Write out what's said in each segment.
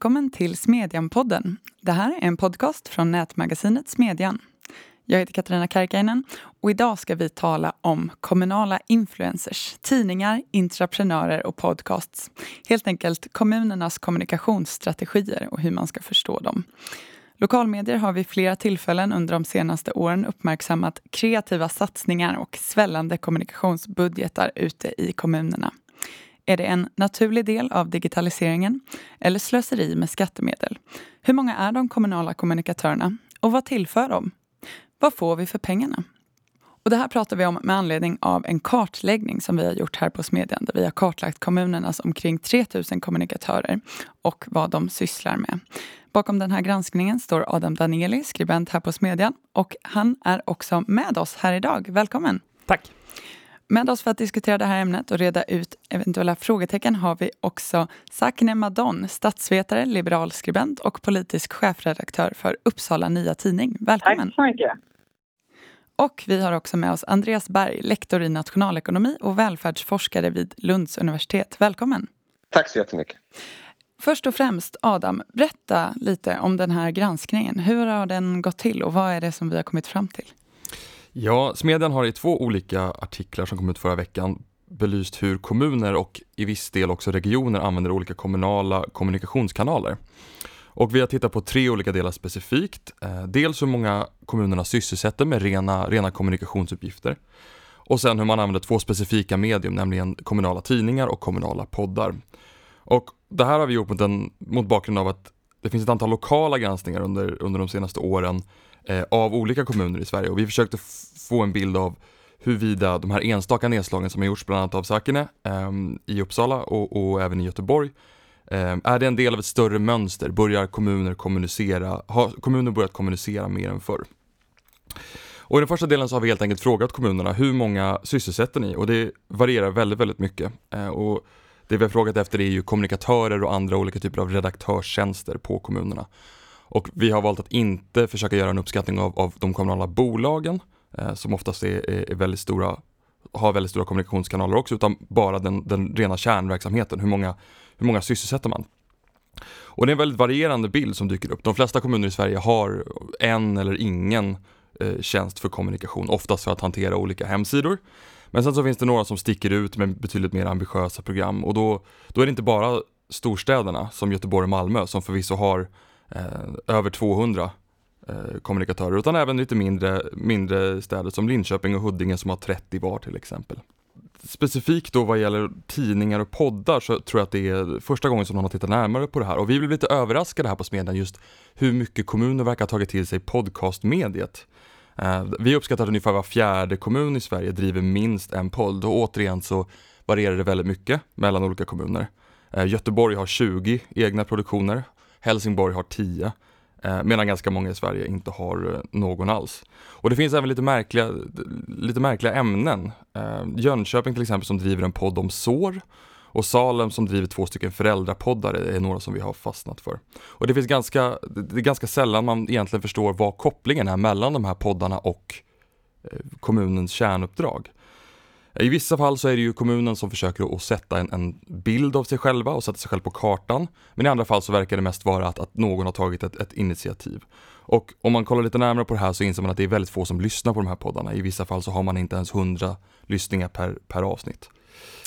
Välkommen till Smedjan-podden. Det här är en podcast från nätmagasinet Smedjan. Jag heter Katarina Karkainen och idag ska vi tala om kommunala influencers, tidningar, intraprenörer och podcasts. Helt enkelt kommunernas kommunikationsstrategier och hur man ska förstå dem. Lokalmedier har vid flera tillfällen under de senaste åren uppmärksammat kreativa satsningar och svällande kommunikationsbudgetar ute i kommunerna. Är det en naturlig del av digitaliseringen eller slöseri med skattemedel? Hur många är de kommunala kommunikatörerna och vad tillför de? Vad får vi för pengarna? Och det här pratar vi om med anledning av en kartläggning som vi har gjort här på Smedjan där vi har kartlagt kommunernas omkring 3000 kommunikatörer och vad de sysslar med. Bakom den här granskningen står Adam Daneli, skribent här på Smedjan och han är också med oss här idag. Välkommen! Tack! Med oss för att diskutera det här ämnet och reda ut eventuella frågetecken har vi också Sakne Madon, statsvetare, liberal skribent och politisk chefredaktör för Uppsala Nya Tidning. Välkommen! Tack så mycket! Och vi har också med oss Andreas Berg, lektor i nationalekonomi och välfärdsforskare vid Lunds universitet. Välkommen! Tack så jättemycket! Först och främst, Adam, berätta lite om den här granskningen. Hur har den gått till och vad är det som vi har kommit fram till? Ja, Smedjan har i två olika artiklar som kom ut förra veckan belyst hur kommuner och i viss del också regioner använder olika kommunala kommunikationskanaler. Och vi har tittat på tre olika delar specifikt. Eh, dels hur många kommunerna sysselsätter med rena, rena kommunikationsuppgifter. Och sen hur man använder två specifika medium, nämligen kommunala tidningar och kommunala poddar. Och det här har vi gjort mot, en, mot bakgrund av att det finns ett antal lokala granskningar under, under de senaste åren eh, av olika kommuner i Sverige och vi försökte få en bild av huruvida de här enstaka nedslagen som har gjorts bland annat av Sakine eh, i Uppsala och, och, även i Göteborg eh, är det en del av ett större mönster? Börjar kommuner kommunicera, har kommuner börjat kommunicera mer än förr? Och i den första delen så har vi helt enkelt frågat kommunerna hur många sysselsätter ni? Och det varierar väldigt, väldigt mycket. Eh, och det vi har frågat efter är ju kommunikatörer och andra olika typer av redaktörstjänster på kommunerna. Och vi har valt att inte försöka göra en uppskattning av, av de kommunala bolagen eh, som oftast är, är, väldigt stora, har väldigt stora kommunikationskanaler också, utan bara den, den rena kärnverksamheten. Hur många, hur många sysselsätter man? Och det är en väldigt varierande bild som dyker upp. De flesta kommuner i Sverige har en eller ingen eh, tjänst för kommunikation, oftast för att hantera olika hemsidor. Men sen så finns det några som sticker ut med betydligt mer ambitiösa program och då, då är det inte bara storstäderna som Göteborg och Malmö som förvisso har eh, över 200 eh, kommunikatörer utan även lite mindre, mindre städer som Linköping och Huddinge som har 30 var till exempel. Specifikt då vad gäller tidningar och poddar så tror jag att det är första gången som någon har tittat närmare på det här och vi blev lite överraskade här på Smedjan just hur mycket kommuner verkar ha tagit till sig podcastmediet. Eh, vi uppskattar att ungefär var fjärde kommun i Sverige driver minst en podd och återigen så varierar det väldigt mycket mellan olika kommuner. Eh, Göteborg har 20 egna produktioner, Helsingborg har 10 eh, medan ganska många i Sverige inte har eh, någon alls. Och det finns även lite märkliga, lite märkliga ämnen. Eh, Jönköping till exempel som driver en podd om sår och Salem som driver två stycken föräldrapoddar är några som vi har fastnat för. Och det finns ganska, det är ganska sällan man egentligen förstår vad kopplingen är mellan de här poddarna och kommunens kärnuppdrag. I vissa fall så är det ju kommunen som försöker att sätta en, en, bild av sig själva och sätta sig själv på kartan. Men i andra fall så verkar det mest vara att, att någon har tagit ett, ett, initiativ. Och om man kollar lite närmare på det här så inser man att det är väldigt få som lyssnar på de här poddarna. I vissa fall så har man inte ens hundra lyssningar per, per avsnitt.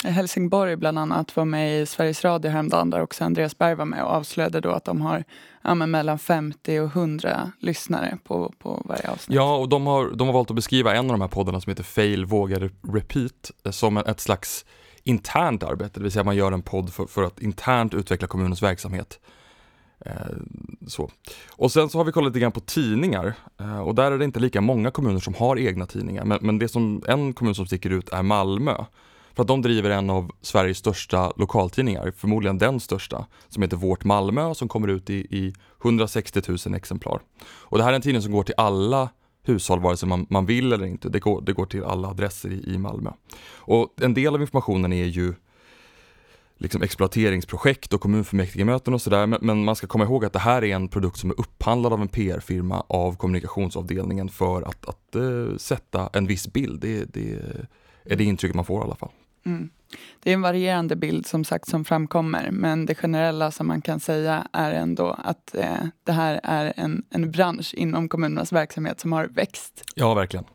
Helsingborg bland annat var med i Sveriges Radio häromdagen där också Andreas Berg var med och avslöjade då att de har ja, mellan 50 och 100 lyssnare på, på varje avsnitt. Ja, och de har, de har valt att beskriva en av de här poddarna som heter Fail, vågar repeat eh, som ett slags internt arbete, det vill säga man gör en podd för, för att internt utveckla kommunens verksamhet. Eh, så. Och sen så har vi kollat lite grann på tidningar eh, och där är det inte lika många kommuner som har egna tidningar men, men det som en kommun som sticker ut är Malmö för att de driver en av Sveriges största lokaltidningar, förmodligen den största, som heter Vårt Malmö som kommer ut i, i 160 000 exemplar. Och det här är en tidning som går till alla hushåll vare sig man, man vill eller inte. Det går, det går till alla adresser i, i Malmö. Och en del av informationen är ju liksom exploateringsprojekt och kommunfullmäktigemöten och sådär. Men, men, man ska komma ihåg att det här är en produkt som är upphandlad av en PR-firma av kommunikationsavdelningen för att, att uh, sätta en viss bild. Det, det är det intrycket man får i alla fall. Mm. Det är en varierande bild som sagt som framkommer men det generella som man kan säga är ändå att eh, det här är en, en bransch inom kommunernas verksamhet som har växt. Ja, verkligen.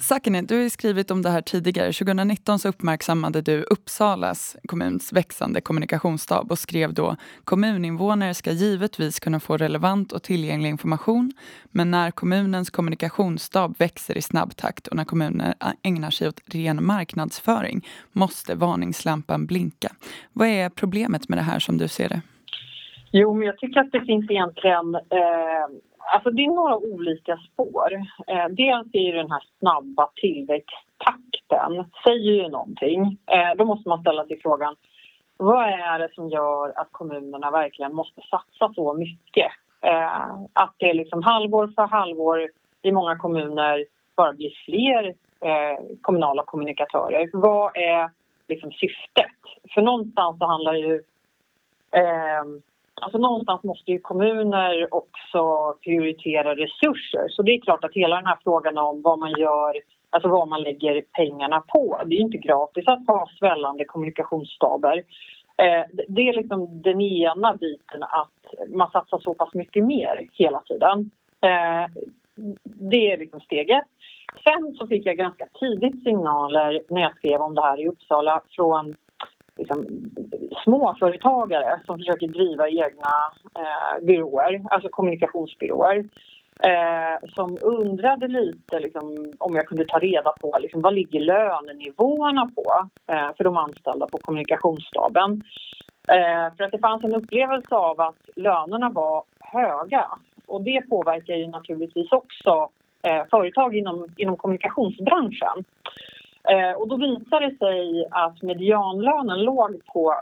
Sakine, du har skrivit om det här tidigare. 2019 så uppmärksammade du Uppsalas kommuns växande kommunikationsstab och skrev då kommuninvånare ska givetvis kunna få relevant och tillgänglig information men när kommunens kommunikationsstab växer i snabb takt och när kommuner ägnar sig åt ren marknadsföring måste varningslampan blinka. Vad är problemet med det här som du ser det? Jo, men jag tycker att det finns egentligen eh Alltså det är några olika spår. Eh, dels är ju den här snabba tillväxttakten säger ju någonting. Eh, då måste man ställa sig frågan vad är det som gör att kommunerna verkligen måste satsa så mycket? Eh, att det liksom halvår för halvår i många kommuner bara blir fler eh, kommunala kommunikatörer. Vad är liksom syftet? För någonstans så handlar ju eh, Alltså någonstans måste ju kommuner också prioritera resurser. Så det är klart att hela den här frågan om vad man gör, alltså vad man lägger pengarna på. Det är ju inte gratis att ha svällande kommunikationsstaber. Eh, det är liksom den ena biten att man satsar så pass mycket mer hela tiden. Eh, det är liksom steget. Sen så fick jag ganska tidigt signaler när jag skrev om det här i Uppsala från liksom, småföretagare som försöker driva egna eh, byråer, alltså kommunikationsbyråer. Eh, som undrade lite liksom, om jag kunde ta reda på liksom, vad ligger lönenivåerna på eh, för de anställda på kommunikationsstaben. Eh, för att det fanns en upplevelse av att lönerna var höga och det påverkar ju naturligtvis också eh, företag inom, inom kommunikationsbranschen. Eh, och då visade det sig att medianlönen låg på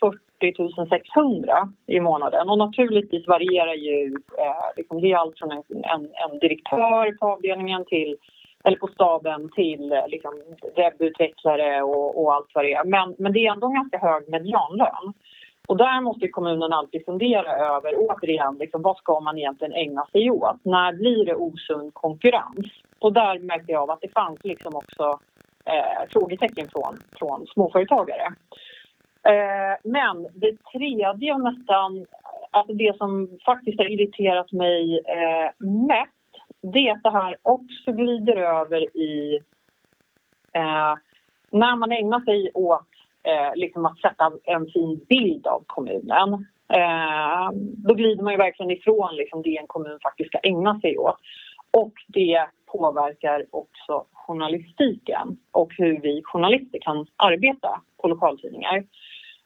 40 600 i månaden. Och naturligtvis varierar ju, eh, liksom, det är allt från en, en, en, direktör på avdelningen till eller på staben till eh, liksom, webbutvecklare och, och, allt vad det är. Men, men det är ändå en ganska hög medianlön. Och där måste kommunen alltid fundera över, återigen, liksom, vad ska man egentligen ägna sig åt? När blir det osund konkurrens? Och där märkte jag att det fanns liksom också eh, frågetecken från, från småföretagare. Eh, men det tredje och nästan, alltså det som faktiskt har irriterat mig eh, mest det är att det här också glider över i eh, när man ägnar sig åt eh, liksom att sätta en fin bild av kommunen. Eh, då glider man ju verkligen ifrån liksom det en kommun faktiskt ska ägna sig åt. Och det påverkar också journalistiken och hur vi journalister kan arbeta på lokaltidningar.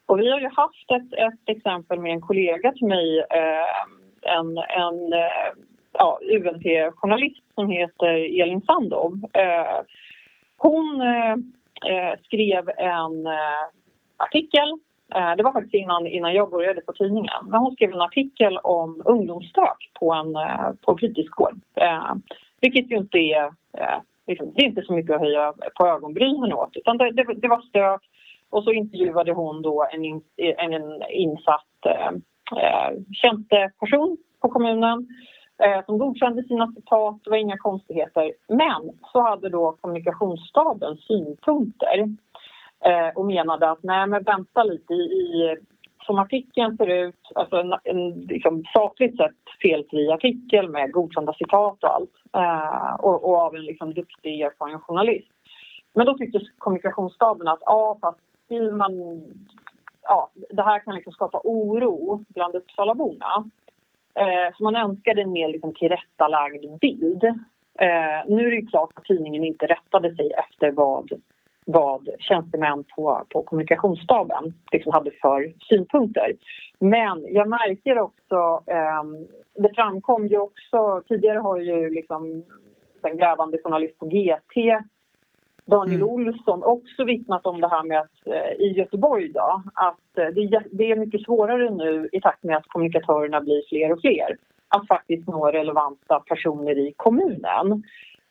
Och vi har ju haft ett, ett exempel med en kollega till mig, eh, en, en eh, ja, UNT-journalist som heter Elin Sandov. Eh, hon eh, eh skrev en eh, artikel eh, det var faktiskt innan, innan jag började på tidningen. Men hon skrev en artikel om ungdomsstök på en eh, på fritidsgård vilket ju inte är eh, liksom, det är inte så mycket att höja på ögonbrynen åt utan det, det, det var stök och så intervjuade hon då en, in, en, en insatt eh, eh tjänsteperson på kommunen eh, som godkände sina citat, det var inga konstigheter. Men så hade då kommunikationsstaben synpunkter eh, och menade att nej men vänta lite i, i som artikeln ser ut, alltså en, en liksom, sakligt sett felfri artikel med godkända citat och allt eh, och, och, av en liksom, duktig erfaren journalist. Men då tyckte kommunikationsstaben att ja, fast man, ja, det här kan liksom skapa oro bland Uppsalaborna. Eh, så man önskade en mer liksom, tillrättalagd bild. Eh, nu är det ju klart att tidningen inte rättade sig efter vad vad tjänstemän på, på kommunikationsstaben liksom hade för synpunkter. Men jag märker också, eh, det framkom ju också, tidigare har ju liksom den grävande journalist på GT Daniel mm. Olsson också vittnat om det här med att eh, i Göteborg då, att eh, det, det, är mycket svårare nu i takt med att kommunikatörerna blir fler och fler att faktiskt nå relevanta personer i kommunen.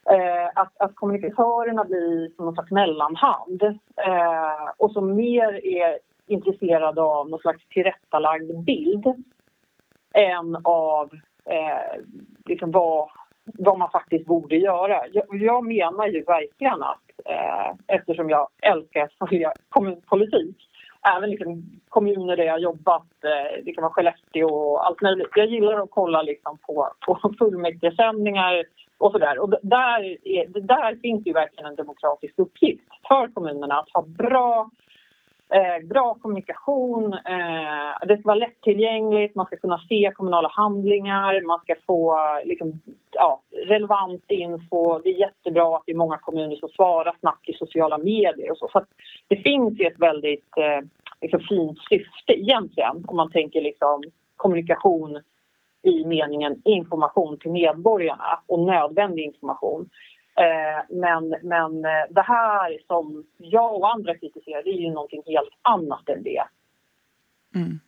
Eh, att, att kommunikatörerna blir som någon slags mellanhand eh, och som mer är intresserade av någon slags tillrättalagd bild än av eh, liksom vad, vad man faktiskt borde göra. Jag, jag menar ju verkligen att eh, eftersom jag älskar att följa kommunpolitik. Även liksom kommuner där jag jobbat, eh, det kan vara Skellefteå och allt möjligt. Jag gillar att kolla liksom på, på fullmäktigesändningar och sådär. Och där, är, där finns ju verkligen en demokratisk uppgift för kommunerna att ha bra Eh, bra kommunikation, eh, det ska vara lättillgängligt, man ska kunna se kommunala handlingar, man ska få liksom, ja, relevant info. Det är jättebra att det är många kommuner som svarar snabbt i sociala medier och så. så det finns ju ett väldigt eh, liksom, fint syfte egentligen om man tänker liksom, kommunikation i meningen information till medborgarna och nödvändig information. Eh, men, men eh, det här som jag och andra kritiserar det är ju någonting helt annat än det. Mm.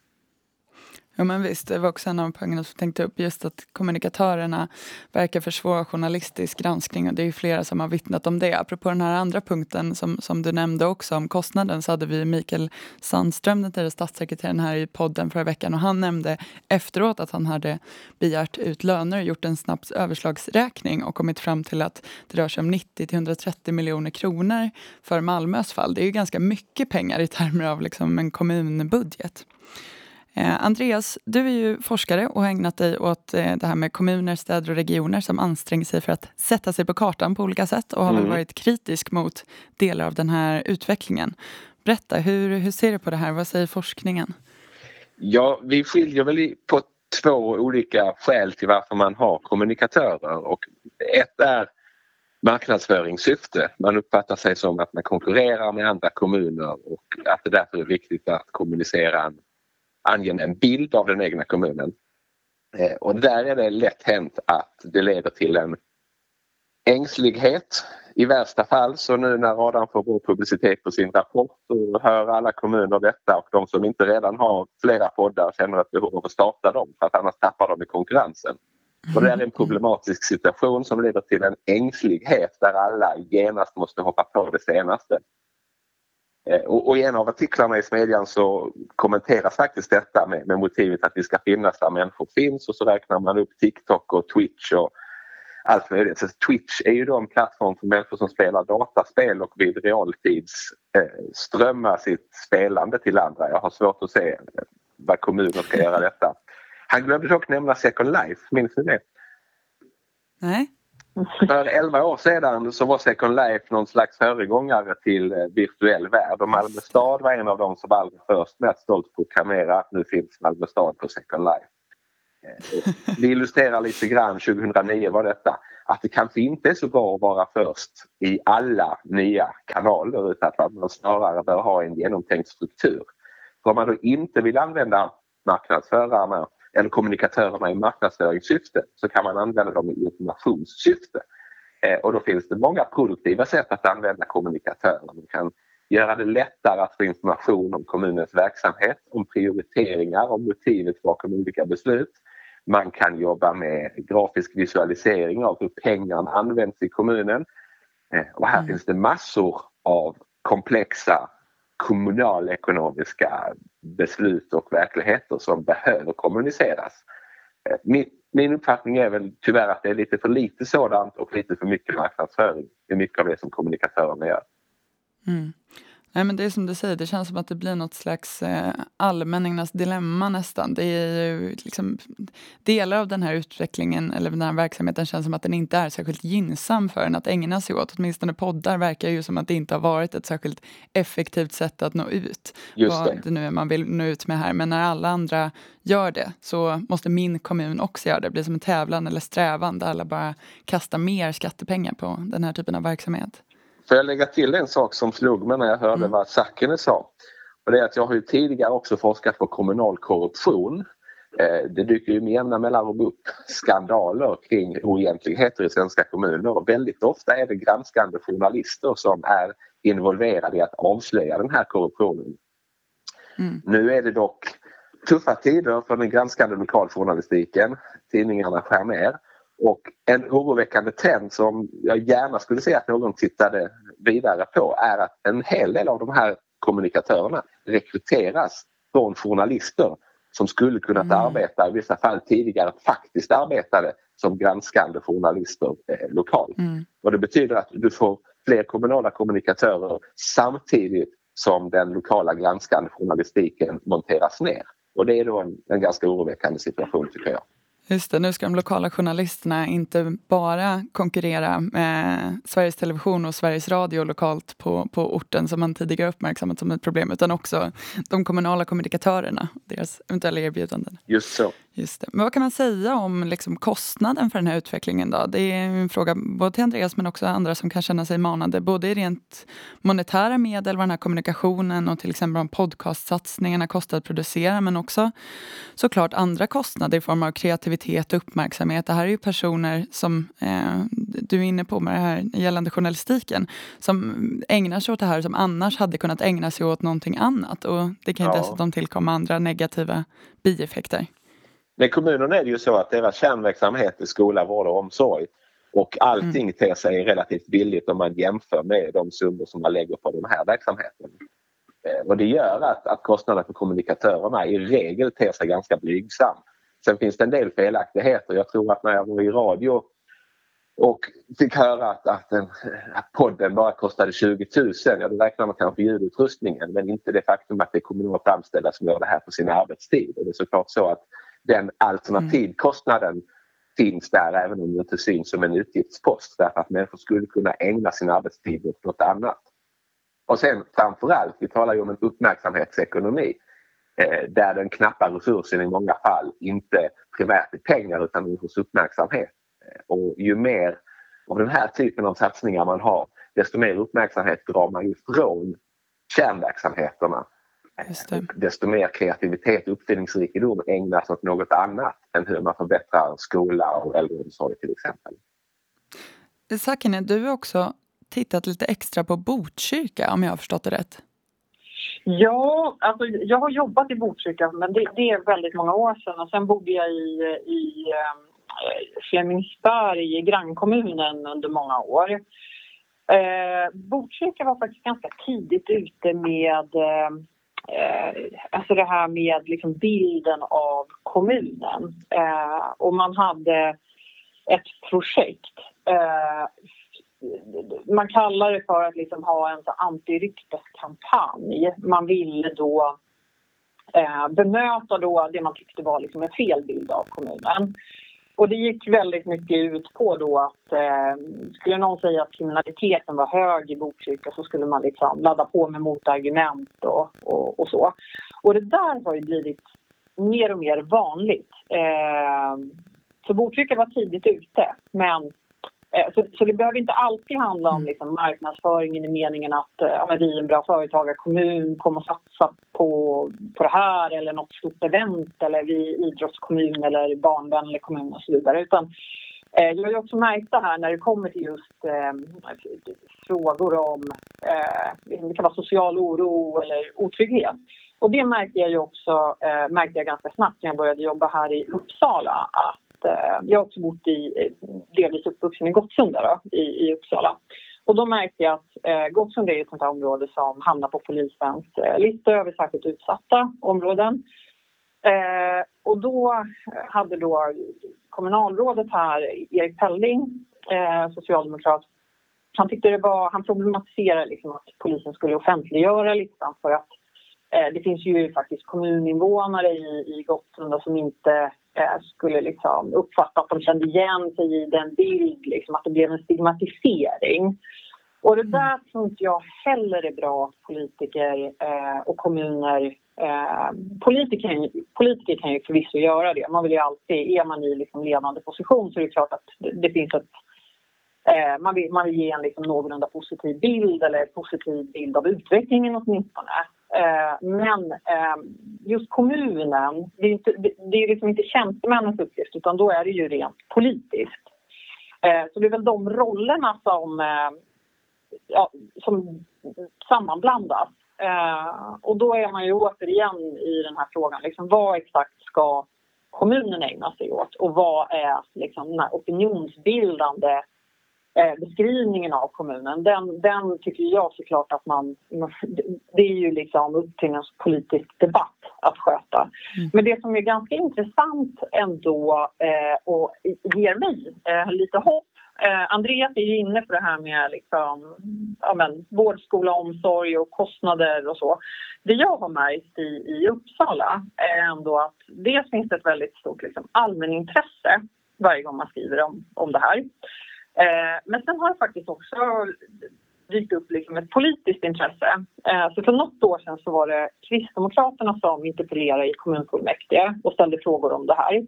Ja men visst, det var också en av poängerna som tänkte upp just att kommunikatörerna verkar försvåra journalistisk granskning och det är ju flera som har vittnat om det. Apropå den här andra punkten som, som du nämnde också om kostnaden så hade vi Mikael Sandström, den tidigare statssekreteraren här i podden förra veckan och han nämnde efteråt att han hade begärt ut löner och gjort en snabb överslagsräkning och kommit fram till att det rör sig om 90 till 130 miljoner kronor för Malmös fall. Det är ju ganska mycket pengar i termer av liksom en kommunbudget. Eh, Andreas, du är ju forskare och har ägnat dig åt eh, det här med kommuner, städer och regioner som anstränger sig för att sätta sig på kartan på olika sätt och har mm. varit kritisk mot delar av den här utvecklingen. Berätta, hur, hur ser du på det här? Vad säger forskningen? Ja, vi skiljer väl på två olika skäl till varför man har kommunikatörer och ett är marknadsföringssyfte. Man uppfattar sig som att man konkurrerar med andra kommuner och att det därför är viktigt att kommunicera en angenäm en bild av den egna kommunen. Eh, och där är det lätt hänt att det leder till en ängslighet i värsta fall. Så nu när Adam får bra publicitet på sin rapport så hör alla kommuner detta och de som inte redan har flera poddar känner ett behov av att starta dem för att annars tappar de i konkurrensen. Och det är en problematisk situation som leder till en ängslighet där alla genast måste hoppa på det senaste. Eh, och, och, i en av artiklarna i Smedjan så kommenteras faktiskt detta med, med motivet att vi ska finnas där människor finns och så räknar man upp TikTok och Twitch och allt möjligt. Så Twitch är ju då en plattform för människor som spelar dataspel och vid realtids eh, strömmar sitt spelande till andra. Jag har svårt att se eh, vad kommuner ska göra detta. Han glömde dock nämna Second Life, minns ni det? Nej. För 11 år sedan så var Second Life någon slags föregångare till eh, virtuell värld och Malmö stad var en av dem som allra först mest stolt proklamera att nu finns Malmö stad på Second Life. Eh, det illustrerar lite grann, 2009 var detta, att det kanske inte är så bra att vara först i alla nya kanaler utan att man snarare bör ha en genomtänkt struktur. För om man då inte vill använda marknadsförarna eller kommunikatörerna i marknadsföringssyfte så kan man använda dem i informationssyfte. Eh, och då finns det många produktiva sätt att använda kommunikatörer. Man kan göra det lättare att få information om kommunens verksamhet, om prioriteringar, om motivet bakom olika beslut. Man kan jobba med grafisk visualisering av hur pengarna används i kommunen. Eh, och här mm. finns det massor av komplexa kommunalekonomiska beslut och verkligheter som behöver kommuniceras. Eh, min, min uppfattning är väl tyvärr att det är lite för lite sådant och lite för mycket marknadsföring i mycket av det som kommunikatörerna gör. Mm. Nej, men det är som du säger, det känns som att det blir något slags eh, allmänningarnas dilemma nästan. Det är ju liksom, delar av den här utvecklingen eller den här verksamheten känns som att den inte är särskilt gynnsam för en att ägna sig åt. Åtminstone poddar verkar ju som att det inte har varit ett särskilt effektivt sätt att nå ut. Just vad det nu är man vill nå ut med här. Men när alla andra gör det så måste min kommun också göra det. Det blir som en tävlan eller strävan där alla bara kastar mer skattepengar på den här typen av verksamhet. Får jag lägga till en sak som slog mig när jag hörde mm. vad Sackene sa? Och det är att jag har ju tidigare också forskat på kommunal korruption. Eh, det dyker ju med jämna mellanrum upp skandaler kring oegentligheter i svenska kommuner och väldigt ofta är det granskande journalister som är involverade i att avslöja den här korruptionen. Mm. Nu är det dock tuffa tider för den granskande lokaljournalistiken. Tidningarna skär ner. Och en oroväckande trend som jag gärna skulle se att någon tittade vidare på är att en hel del av de här kommunikatörerna rekryteras från journalister som skulle kunnat mm. arbeta, i vissa fall tidigare faktiskt arbetade som granskande journalister eh, lokalt. Mm. Och det betyder att du får fler kommunala kommunikatörer samtidigt som den lokala granskande journalistiken monteras ner. Och det är då en, en ganska oroväckande situation tycker jag. Just det, nu ska de lokala journalisterna inte bara konkurrera med Sveriges Television och Sveriges Radio lokalt på, på orten som man tidigare uppmärksammat som ett problem utan också de kommunala kommunikatörerna, deras eventuella erbjudanden. Just så. Just det. Men vad kan man säga om liksom kostnaden för den här utvecklingen? Då? Det är en fråga både till Andreas men också andra som kan känna sig manade. Både i rent monetära medel, vad den här kommunikationen och till exempel om podcastsatsningarna kostar att producera men också såklart andra kostnader i form av kreativitet och uppmärksamhet. Det här är ju personer som eh, du är inne på med det här gällande journalistiken som ägnar sig åt det här som annars hade kunnat ägna sig åt någonting annat och det kan ju ja. dessutom tillkomma andra negativa bieffekter. Men kommunerna är det ju så att deras kärnverksamhet är skola, vård och omsorg. Och allting mm. ter sig relativt billigt om man jämför med de summor som man lägger på de här verksamheterna. Eh, och det gör att, att kostnaderna för kommunikatörerna i regel ter sig ganska blygsam. Sen finns det en del felaktigheter. Jag tror att när jag var i radio och fick höra att, att, en, att podden bara kostade 20 000, ja då räknar man kanske ljudutrustningen men inte det faktum att det är kommunalt anställda som gör det här på sin arbetstid. Och det är såklart så att den alternativkostnaden mm. finns där även om det inte syns som en utgiftspost därför att människor skulle kunna ägna sin arbetstid åt något annat. Och sen framförallt, vi talar ju om en uppmärksamhetsekonomi eh, där den knappa resursen i många fall inte primärt är pengar utan människors uppmärksamhet. Eh, och ju mer av den här typen av satsningar man har desto mer uppmärksamhet drar man ifrån kärnverksamheterna desto mer kreativitet och uppfinningsrikedom ägnas åt något annat än hur man förbättrar skola och äldreomsorg till exempel. Sakine, du har också tittat lite extra på Botkyrka om jag har förstått det rätt. Ja, alltså jag har jobbat i Botkyrka men det, det är väldigt många år sedan och sen bodde jag i, i eh, Flemingsberg i grannkommunen under många år. Eh, Botkyrka var faktiskt ganska tidigt ute med eh, eh, Eh, alltså det här med liksom bilden av kommunen. Eh, och man hade ett projekt. Eh, man kallar det för att liksom ha en antirykteskampanj. Man ville då eh, bemöta då det man tyckte var liksom en felbild av kommunen. Och det gick väldigt mycket ut på då att eh, skulle någon säga att kriminaliteten var hög i Botkyrka så skulle man liksom ladda på med motargument och, och, och så. Och det där har ju blivit mer och mer vanligt. Eh, så Botkyrka var tidigt ute men så, så, det behöver inte alltid handla om mm. liksom, marknadsföringen i meningen att eh, ja, vi är en bra företagarkommun, kommer att satsa på, på det här eller något stort event eller vi är idrottskommun eller barnvänlig kommun och så vidare. Utan, eh, jag har också märkt det här när det kommer till just eh, frågor om eh, det kan vara social oro eller otrygghet. Och det märkte jag också eh, märkte jag ganska snabbt när jag började jobba här i Uppsala att eh, jag har också bott i, eh, delvis uppvuxen i Gottsunda då, i, i Uppsala. Och då märkte jag att eh, Gottsunda är ett sånt här område som hamnar på polisens eh, lista över särskilt utsatta områden. Eh, och då hade då kommunalrådet här, Erik Pelling, eh, socialdemokrat, han tyckte det var, han problematiserade liksom att polisen skulle offentliggöra listan för att det finns ju faktiskt kommuninvånare i, i Gottsunda som inte Eh, skulle liksom uppfatta att de kände igen sig i den bild, liksom, att det blev en stigmatisering. Och det där tror inte jag heller är bra politiker eh, och kommuner eh, politiker, politiker kan ju förvisso göra det. Man vill ju alltid, är man i liksom ledande position så är det klart att det, det finns ett eh, man, vill, man vill ge en liksom någorlunda positiv bild eller positiv bild av utvecklingen åtminstone. Eh, men eh, just kommunen, det är, inte, det är liksom inte tjänstemännens uppgift utan då är det ju rent politiskt. Eh, så det är väl de rollerna som, ja, som sammanblandas. Och då är man ju återigen i den här frågan, liksom, vad exakt ska kommunen ägna sig åt och vad är liksom, den här opinionsbildande Eh, beskrivningen av kommunen, den, den tycker jag såklart att man... Det är ju liksom upp till en politisk debatt att sköta. Mm. Men det som är ganska intressant ändå eh, och ger mig eh, lite hopp Eh, Andreas är ju inne på det här med liksom, ja, men, vård, skola, omsorg och kostnader och så. Det jag har märkt i, i Uppsala är ändå att dels finns det ett väldigt stort liksom, allmänintresse varje gång man skriver om, om det här. Eh, men sen har det faktiskt också dykt upp liksom ett politiskt intresse. Eh, så för något år sedan så var det Kristdemokraterna som interpellerade i kommunfullmäktige och ställde frågor om det här.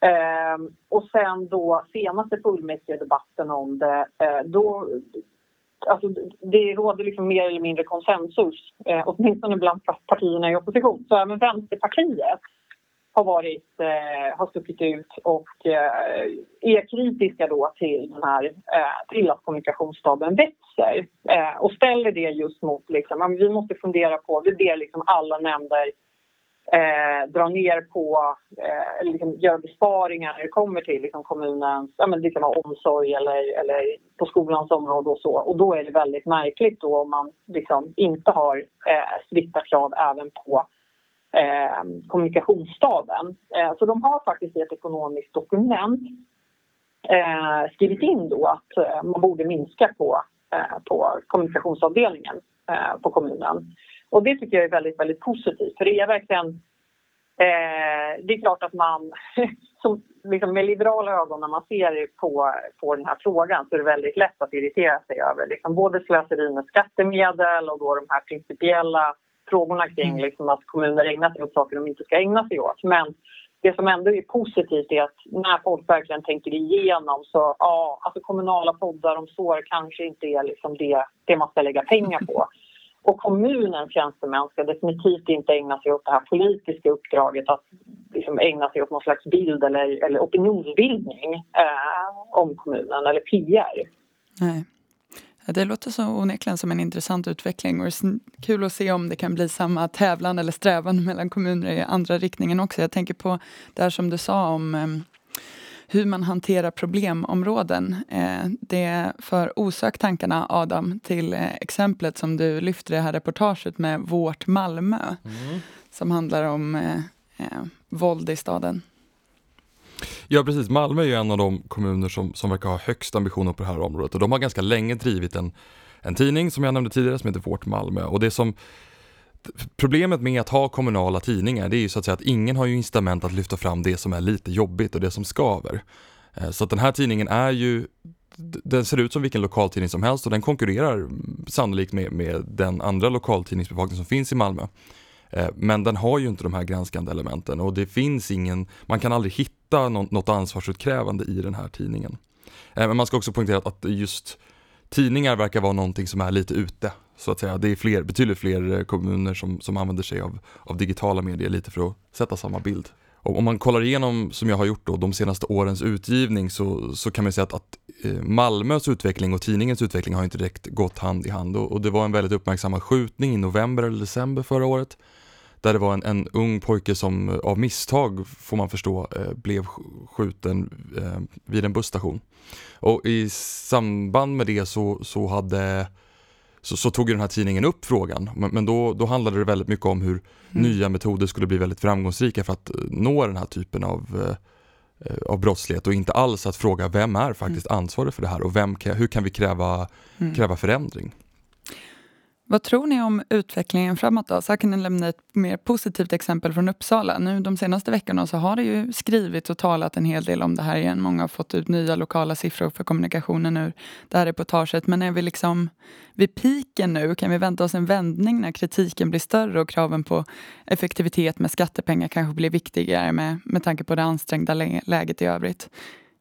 Eh, och sen då senaste fullmäktigedebatten om det, eh, då Alltså, det råder liksom mer eller mindre konsensus, eh, åtminstone bland partierna i opposition. Så även Vänsterpartiet har, varit, eh, har stuckit ut och eh, är kritiska då till, den här, eh, till att kommunikationsstaben växer eh, och ställer det just mot... Liksom, vi måste fundera på, vi ber liksom alla nämnder eh, dra ner på, eh, liksom göra besparingar när det kommer till liksom, kommunens ja, men det kan vara omsorg eller, eller på skolans område och så. Och då är det väldigt märkligt då om man liksom inte har eh, strikta krav även på eh, kommunikationsstaben. Eh, så de har faktiskt i ett ekonomiskt dokument eh, skrivit in då att eh, man borde minska på, eh, på kommunikationsavdelningen eh, på kommunen. Och det tycker jag är väldigt, väldigt positivt för det är verkligen eh, det är klart att man som, liksom med liberala ögon när man ser på, på den här frågan så är det väldigt lätt att irritera sig över liksom både slöseri med skattemedel och då de här principiella frågorna kring mm. liksom att kommuner ägnar sig åt saker de inte ska ägna sig åt. Men det som ändå är positivt är att när folk verkligen tänker igenom så ja, alltså kommunala poddar om sår kanske inte är liksom det, det man ska lägga pengar på. Och kommunens tjänstemän ska definitivt inte ägna sig åt det här politiska uppdraget att liksom ägna sig åt någon slags bild eller, eller opinionsbildning eh, om kommunen eller PR. Nej. Det låter så onekligen som en intressant utveckling och det är kul att se om det kan bli samma tävlan eller strävan mellan kommuner i andra riktningen också. Jag tänker på det här som du sa om eh, hur man hanterar problemområden. Eh, det för osökt tankarna, Adam, till eh, exemplet som du lyfter i det här reportaget med Vårt Malmö, mm. som handlar om eh, eh, våld i staden. Ja precis, Malmö är ju en av de kommuner som, som verkar ha högst ambitioner på det här området och de har ganska länge drivit en, en tidning som jag nämnde tidigare som heter Vårt Malmö och det som Problemet med att ha kommunala tidningar det är ju så att säga att ingen har ju incitament att lyfta fram det som är lite jobbigt och det som skaver. Eh, så att den här tidningen är ju den ser ut som vilken lokaltidning som helst och den konkurrerar sannolikt med, med den andra lokaltidningsbevakning som finns i Malmö. Eh, men den har ju inte de här granskande elementen och det finns ingen, man kan aldrig hitta något ansvarsutkrävande i den här tidningen. Eh, men man ska också poängtera att just tidningar verkar vara någonting som är lite ute, så att säga. Det är fler, betydligt fler eh, kommuner som, som använder sig av, av digitala medier lite för att sätta samma bild. Och om man kollar igenom, som jag har gjort då, de senaste årens utgivning så, så kan man säga att, att Malmös utveckling och tidningens utveckling har inte direkt gått hand i hand och, och det var en väldigt uppmärksammad skjutning i november eller december förra året där det var en, en ung pojke som eh, av misstag, får man förstå, eh, blev skjuten eh, vid en busstation. Och i samband med det så, så hade så, så, tog den här tidningen upp frågan, men, men, då, då handlade det väldigt mycket om hur mm. nya metoder skulle bli väldigt framgångsrika för att nå den här typen av, eh, av brottslighet och inte alls att fråga vem är faktiskt mm. ansvarig för det här och vem, hur kan vi kräva, mm. kräva förändring? Vad tror ni om utvecklingen framåt då? Så här kan ni lämna ett mer positivt exempel från Uppsala. Nu de senaste veckorna så har det ju skrivits och talat en hel del om det här igen. Många har fått ut nya lokala siffror för kommunikationen ur det här reportaget. Men är vi liksom vid piken nu? Kan vi vänta oss en vändning när kritiken blir större och kraven på effektivitet med skattepengar kanske blir viktigare med, med tanke på det ansträngda läget i övrigt?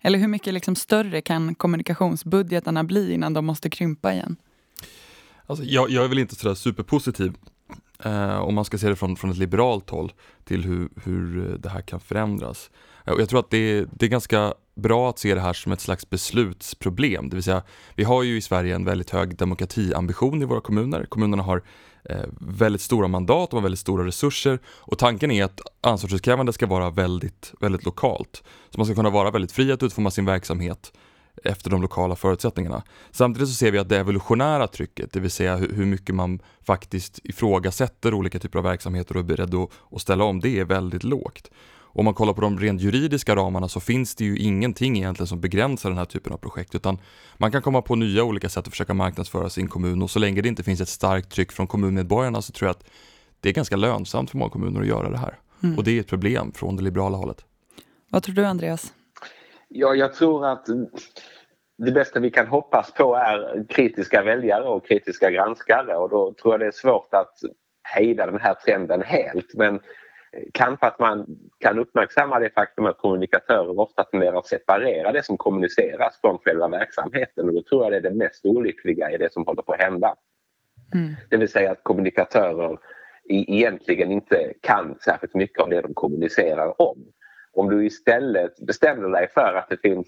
Eller hur mycket liksom större kan kommunikationsbudgetarna bli innan de måste krympa igen? Alltså, jag, jag är väl inte sådär superpositiv eh, om man ska se det från, från ett liberalt håll till hur, hur det här kan förändras. Och jag tror att det är, det är ganska bra att se det här som ett slags beslutsproblem, det vill säga vi har ju i Sverige en väldigt hög demokratiambition i våra kommuner. Kommunerna har eh, väldigt stora mandat, och väldigt stora resurser och tanken är att ansvarsutkrävande ska vara väldigt, väldigt lokalt. Så man ska kunna vara väldigt fri att utforma sin verksamhet efter de lokala förutsättningarna. Samtidigt så ser vi att det evolutionära trycket, det vill säga hur mycket man faktiskt ifrågasätter olika typer av verksamheter och är beredd att, ställa om, det är väldigt lågt. Om man kollar på de rent juridiska ramarna så finns det ju ingenting egentligen som begränsar den här typen av projekt utan man kan komma på nya olika sätt att försöka marknadsföra sin kommun och så länge det inte finns ett starkt tryck från kommunmedborgarna så tror jag att det är ganska lönsamt för många kommuner att göra det här. Mm. Och det är ett problem från det liberala hållet. Vad tror du Andreas? Ja, jag tror att det bästa vi kan hoppas på är kritiska väljare och kritiska granskare och då tror jag det är svårt att hejda den här trenden helt men kanske att man kan uppmärksamma det faktum att kommunikatörer ofta tenderar att separera det som kommuniceras från själva verksamheten och då tror jag det är det mest olyckliga i det som håller på att hända. Mm. Det vill säga att kommunikatörer egentligen inte kan särskilt mycket av det de kommunicerar om. Om du istället bestämmer dig för att det finns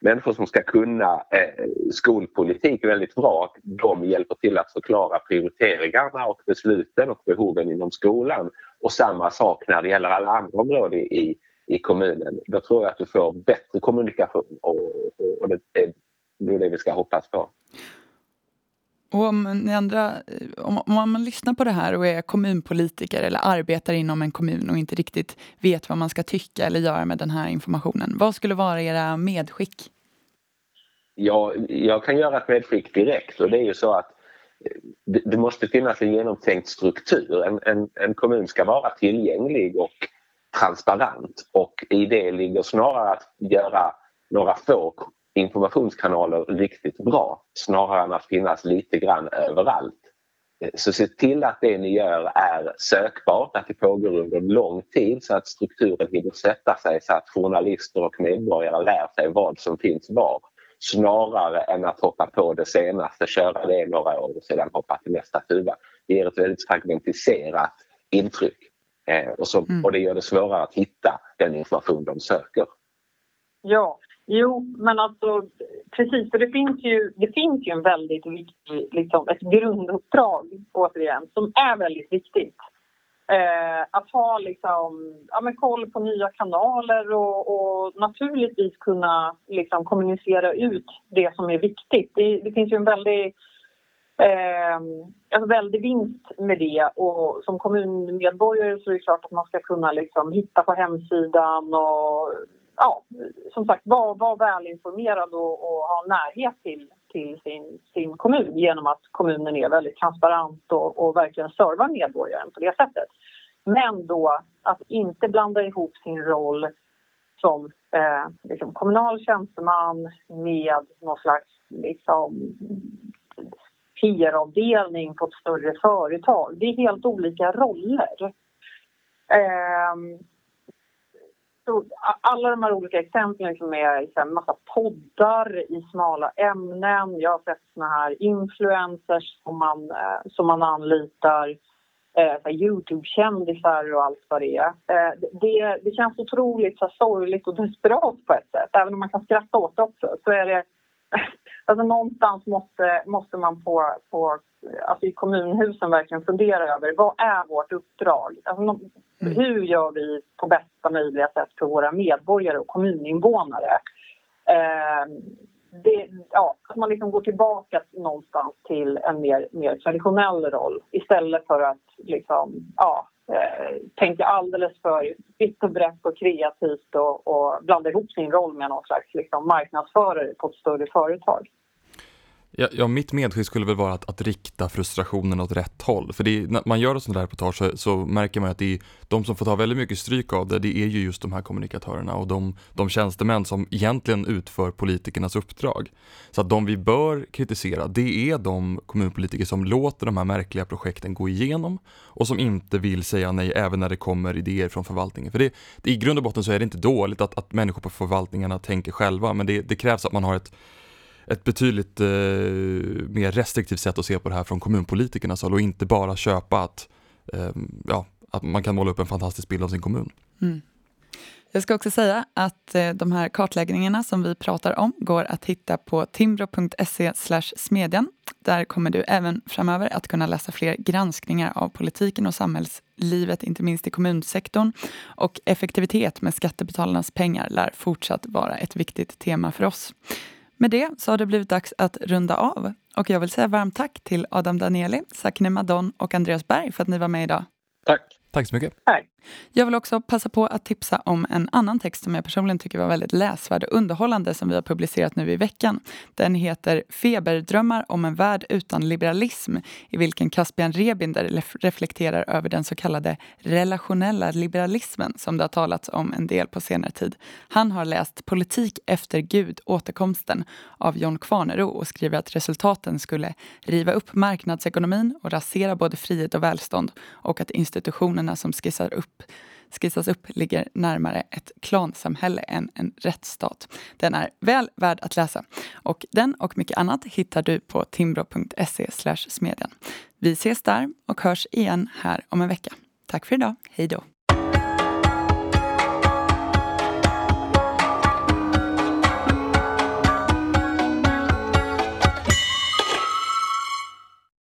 människor som ska kunna eh, skolpolitik väldigt bra. De hjälper till att förklara prioriteringarna och besluten och behoven inom skolan. Och samma sak när det gäller alla andra områden i, i kommunen. Då tror jag att du får bättre kommunikation och, och, och det är det vi ska hoppas på. Och om, ni andra, eh, om, om man lyssnar på det här och är kommunpolitiker eller arbetar inom en kommun och inte riktigt vet vad man ska tycka eller göra med den här informationen. Vad skulle vara era medskick? Ja, jag kan göra ett medskick direkt och det är ju så att eh, det, det måste finnas en genomtänkt struktur. En, en, en kommun ska vara tillgänglig och transparent och i det ligger snarare att göra några få informationskanaler riktigt bra snarare än att finnas lite grann överallt. Så se till att det ni gör är sökbart, att det pågår under lång tid så att strukturen hinner sätta sig så att journalister och medborgare lär sig vad som finns var snarare än att hoppa på det senaste, köra det några år och sedan hoppa till nästa tuva. Det ger ett väldigt fragmentiserat intryck eh, och, så, mm. och det gör det svårare att hitta den information de söker. Ja, Jo, men alltså precis, för det finns ju, det finns ju en väldigt viktig, liksom, ett grunduppdrag återigen som är väldigt viktigt. Eh, att ha liksom, ja, men koll på nya kanaler och, och naturligtvis kunna liksom, kommunicera ut det som är viktigt. Det, det finns ju en väldig, eh, en väldig vinst med det och som kommunmedborgare så är det klart att man ska kunna liksom, hitta på hemsidan och ja, som sagt, vara var välinformerad och, och ha närhet till, till sin, sin kommun genom att kommunen är väldigt transparent och, och verkligen servar medborgaren på det sättet. Men då att inte blanda ihop sin roll som eh, liksom kommunal tjänsteman med någon slags liksom, PR-avdelning på ett större företag. Det är helt olika roller. Eh, så alla de här olika exemplen liksom är en massa poddar i smala ämnen. Jag har sett såna här influencers som man, eh, som man anlitar. Eh, Youtube-kändisar och allt vad det är. Eh, det, det känns otroligt så sorgligt och desperat på ett sätt. Även om man kan skratta åt det också så är det... Alltså någonstans måste, måste man på, på alltså i kommunhusen verkligen fundera över vad är vårt uppdrag? Alltså, mm. Hur gör vi på bästa möjliga sätt för våra medborgare och kommuninvånare? Eh, det, ja, att man liksom går tillbaka någonstans till en mer, mer traditionell roll istället för att liksom, ja, eh, tänka alldeles för vitt och brett och kreativt och, och blanda ihop sin roll med någon slags liksom, marknadsförare på ett större företag. Ja, ja, mitt medskick skulle väl vara att, att rikta frustrationen åt rätt håll. För är, när man gör ett sånt här reportage så, så, märker man att det är, de som får ta väldigt mycket stryk av det, det är ju just de här kommunikatörerna och de, de tjänstemän som egentligen utför politikernas uppdrag. Så att de vi bör kritisera, det är de kommunpolitiker som låter de här märkliga projekten gå igenom och som inte vill säga nej även när det kommer idéer från förvaltningen. För det, det i grund och botten så är det inte dåligt att, att människor på förvaltningarna tänker själva, men det, det krävs att man har ett ett betydligt eh, mer restriktivt sätt att se på det här från kommunpolitikernas håll och inte bara köpa att, eh, ja, att man kan måla upp en fantastisk bild av sin kommun. Mm. Jag ska också säga att eh, de här kartläggningarna som vi pratar om går att hitta på timbro.se smedjan. Där kommer du även framöver att kunna läsa fler granskningar av politiken och samhällslivet, inte minst i kommunsektorn. Och effektivitet med skattebetalarnas pengar lär fortsatt vara ett viktigt tema för oss. Med det så har det blivit dags att runda av. Och jag vill säga varmt tack till Adam Danieli, Sakine Madon och Andreas Berg för att ni var med idag. Tack. Tack så mycket. Tack. Jag vill också passa på att tipsa om en annan text som jag personligen tycker var väldigt läsvärd och underhållande som vi har publicerat nu i veckan. Den heter Feberdrömmar om en värld utan liberalism i vilken Caspian Rebinder reflekterar över den så kallade relationella liberalismen som det har talats om en del på senare tid. Han har läst Politik efter Gud, återkomsten av John Kvarnero och skriver att resultaten skulle riva upp marknadsekonomin och rasera både frihet och välstånd och att institutionerna som skissar upp upp skissas upp ligger närmare ett klansamhälle än en rättsstat. Den är väl värd att läsa. Och den och mycket annat hittar du på timbro.se smedjan. Vi ses där och hörs igen här om en vecka. Tack för idag. Hej då!